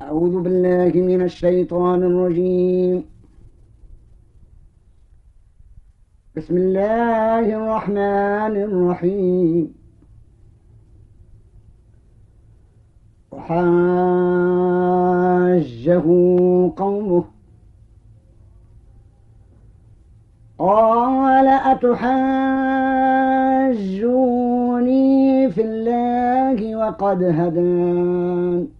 أعوذ بالله من الشيطان الرجيم. بسم الله الرحمن الرحيم. وحاجه قومه. قال أتحاجوني في الله وقد هدان.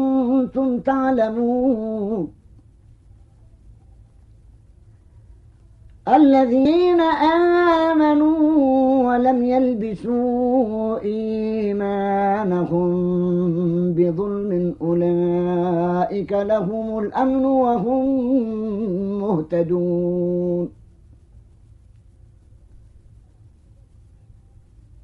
تعلمون. الذين آمنوا ولم يلبسوا إيمانهم بظلم أولئك لهم الأمن وهم مهتدون.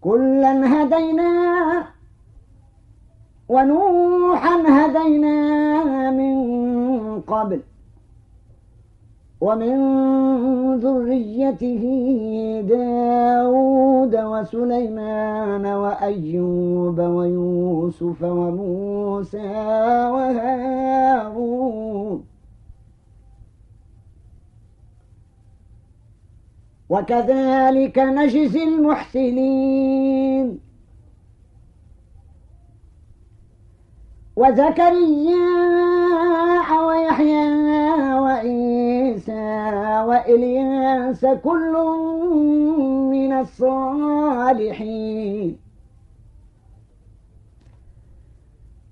كلا هدينا ونوحا هدينا من قبل ومن ذريته داود وسليمان وأيوب ويوسف وموسى وهارون. وكذلك نجزي المحسنين. وزكريا ويحيى وعيسى وإلياس كل من الصالحين.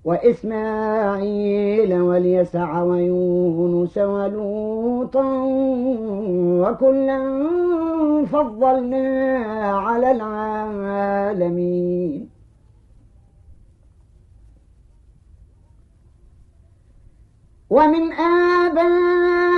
وإسماعيل واليسع ويونس ولوطا وكلا فضلنا على العالمين. ومن آبائهم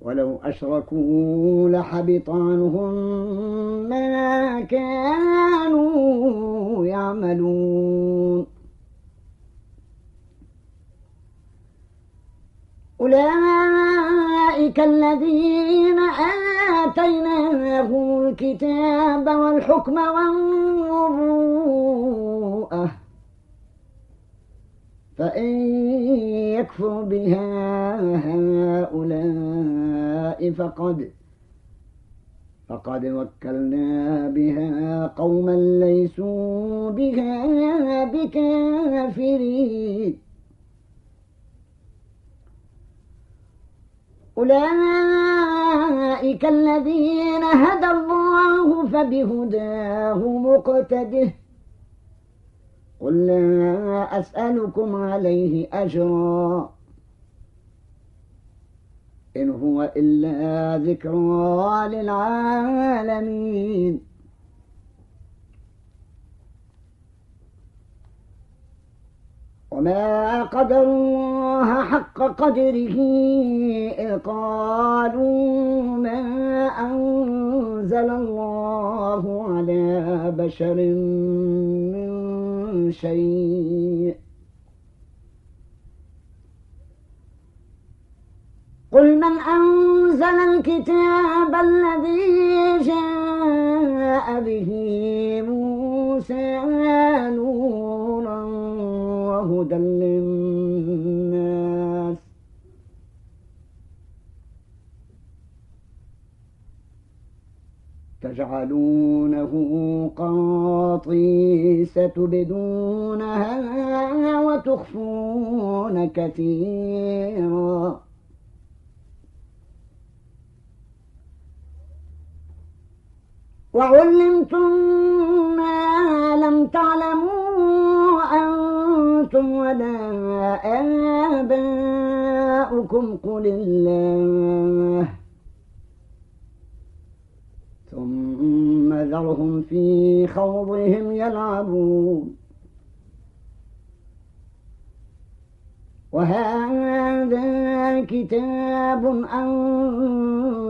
ولو أشركوا لحبط عنهم ما كانوا يعملون. أولئك الذين آتيناهم الكتاب والحكم والنبوءة فإن يكفر بها هؤلاء فقد فقد وكلنا بها قوما ليسوا بها بكافرين. أولئك الذين هدى الله فبهداه مقتده. قل لا أسألكم عليه أجرا. إن هو إلا ذكرى للعالمين. وما قدر الله حق قدره إذ قالوا ما أنزل الله على بشر من شيء. قل من أنزل الكتاب الذي جاء به موسى نورا وهدى للناس؟ تجعلونه قاطيس تبدونها وتخفون كثيرا. وعلمتم ما لم تعلموا أنتم ولا آباؤكم قل الله. ثم ذرهم في خوضهم يلعبون. وهذا كتاب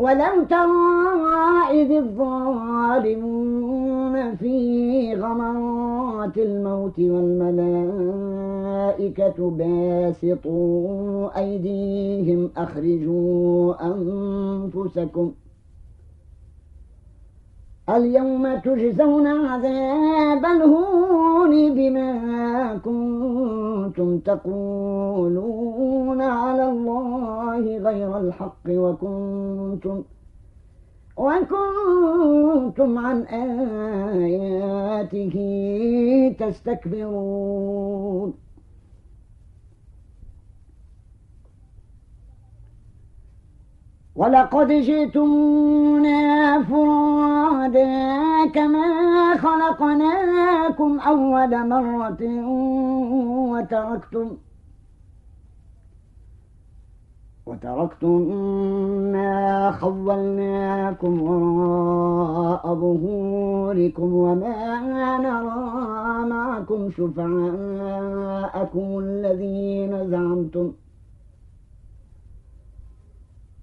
ولم ترى إذ الظالمون في غمرات الموت والملائكة باسطوا أيديهم أخرجوا أنفسكم ۖ اليوم تجزون عذاب الهون بما كنتم تقولون على الله غير الحق وكنتم وكنتم عن آياته تستكبرون ولقد جئتمونا فرادا كما خلقناكم أول مرة وتركتم وتركتم ما خولناكم وراء ظهوركم وما نرى معكم شفعاءكم الذين زعمتم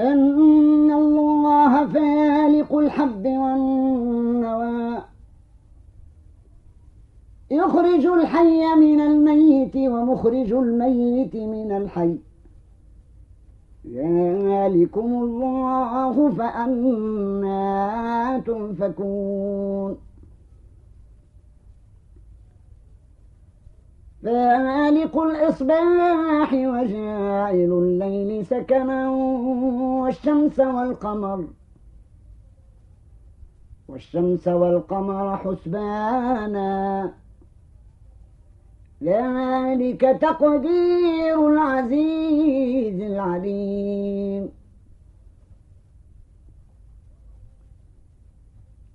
أن الله فالق الحب والنوى. يخرج الحي من الميت ومخرج الميت من الحي. ذلكم الله فأنا تنفكون. فالق الإصباح وجاعل الليل سكنا والشمس والقمر. والشمس والقمر حسبانا. ذلك تقدير العزيز العليم.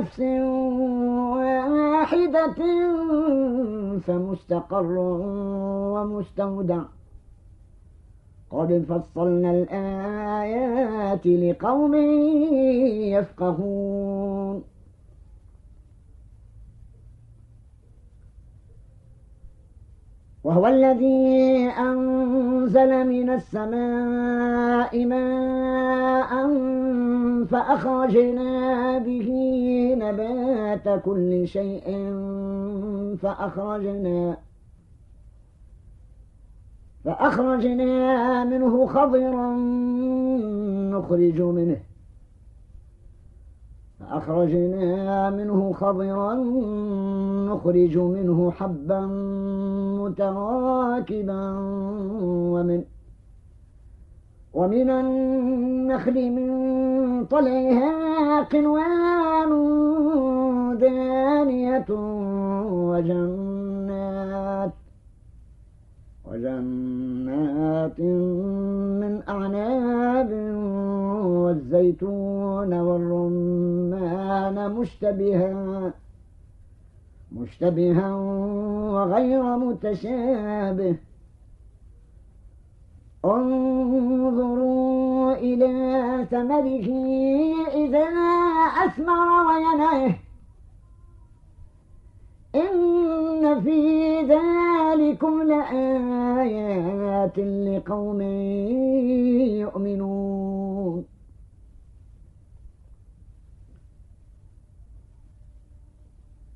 نفس واحدة فمستقر ومستودع. قد فصلنا الآيات لقوم يفقهون. وهو الذي أنزل من السماء ماء فأخرجنا به نبات كل شيء فأخرجنا فأخرجنا منه خضرا نخرج منه. فأخرجنا منه خضرا نخرج منه حبا متراكبا ومن ومن النخل من طلعها قنوان دانية وجنات وجنات من أعناب والزيتون والرمان مشتبها مشتبها وغير متشابه. انظروا إلى ثمره إذا أثمر وينعه. إن في ذلكم لآيات لقوم يؤمنون.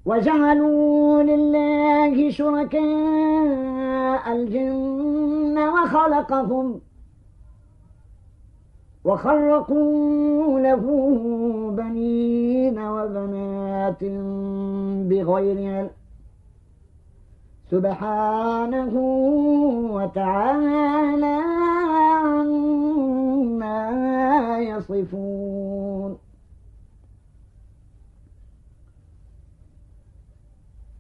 وجعلوا لله شركاء الجن وخلقهم وخرقوا له بنين وبنات بغير علم. سبحانه وتعالى عما يصفون.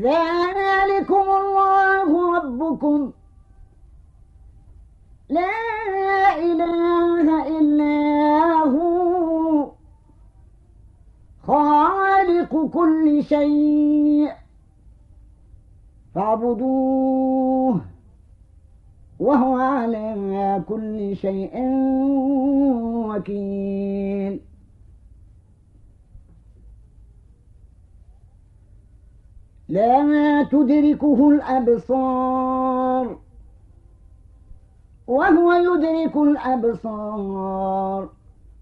ذلكم الله ربكم. لا إله إلا هو. خالق كل شيء. فاعبدوه وهو على كل شيء وكيل. لا تدركه الأبصار. وهو يدرك الأبصار.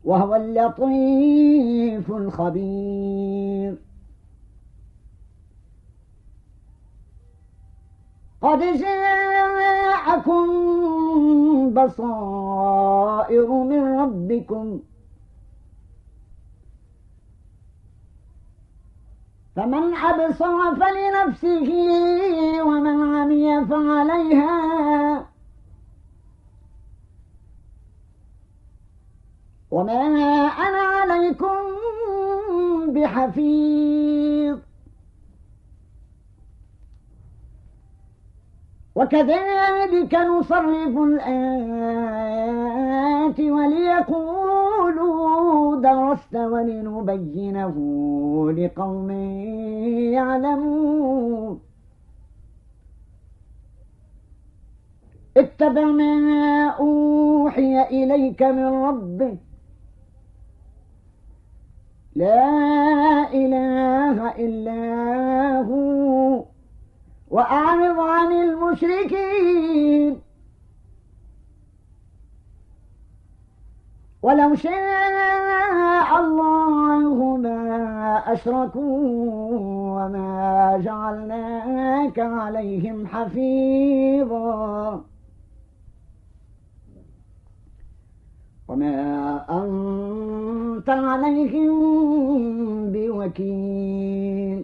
وهو اللطيف الخبير. قد جاءكم بصائر من ربكم فمن أبصر فلنفسه ومن عمي فعليها. وما أنا عليكم بحفيظ. وكذلك نصرف الآيات وليقولوا درست ولنبينه لقوم يعلمون. اتبع ما أوحي إليك من ربك. لا إله إلا هو. وأعرض عن المشركين. ولو شاء الله ما أشركوا وما جعلناك عليهم حفيظا. وما أنت عليهم بوكيل.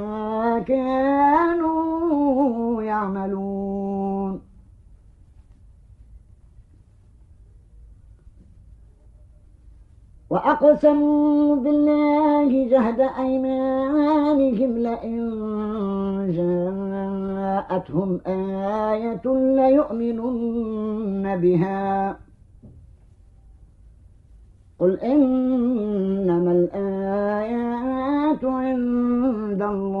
كانوا يعملون. وأقسموا بالله جهد أيمانهم لئن جاءتهم آية ليؤمنن بها. قل إنما الآيات عند الله.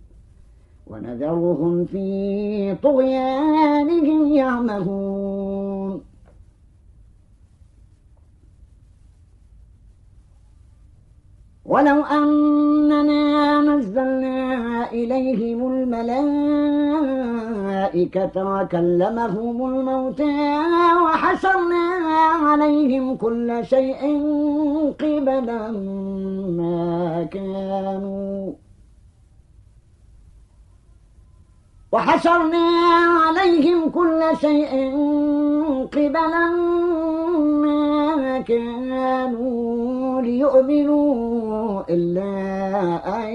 ونذرهم في طغيانهم يعمهون. ولو أننا نزلنا إليهم الملائكة وكلمهم الموتى وحشرنا عليهم كل شيء قبلا ما كانوا وحشرنا عليهم كل شيء قبلا ما كانوا ليؤمنوا إلا أن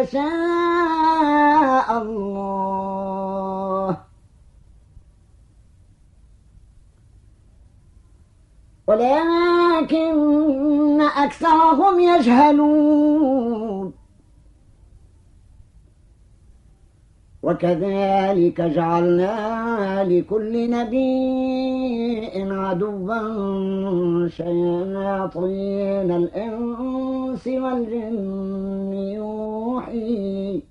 يشاء الله. ولكن أكثرهم يجهلون. وكذلك جعلنا لكل نبي عدوا شياطين الإنس والجن يوحي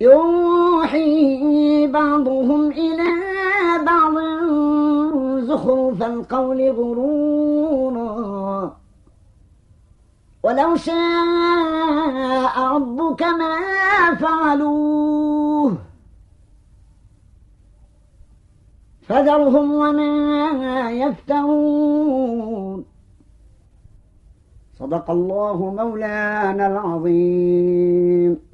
يوحي بعضهم إلى بعض زخرف القول غرورا ولو شاء ربك ما فعلوه. فذرهم وما يفترون. صدق الله مولانا العظيم.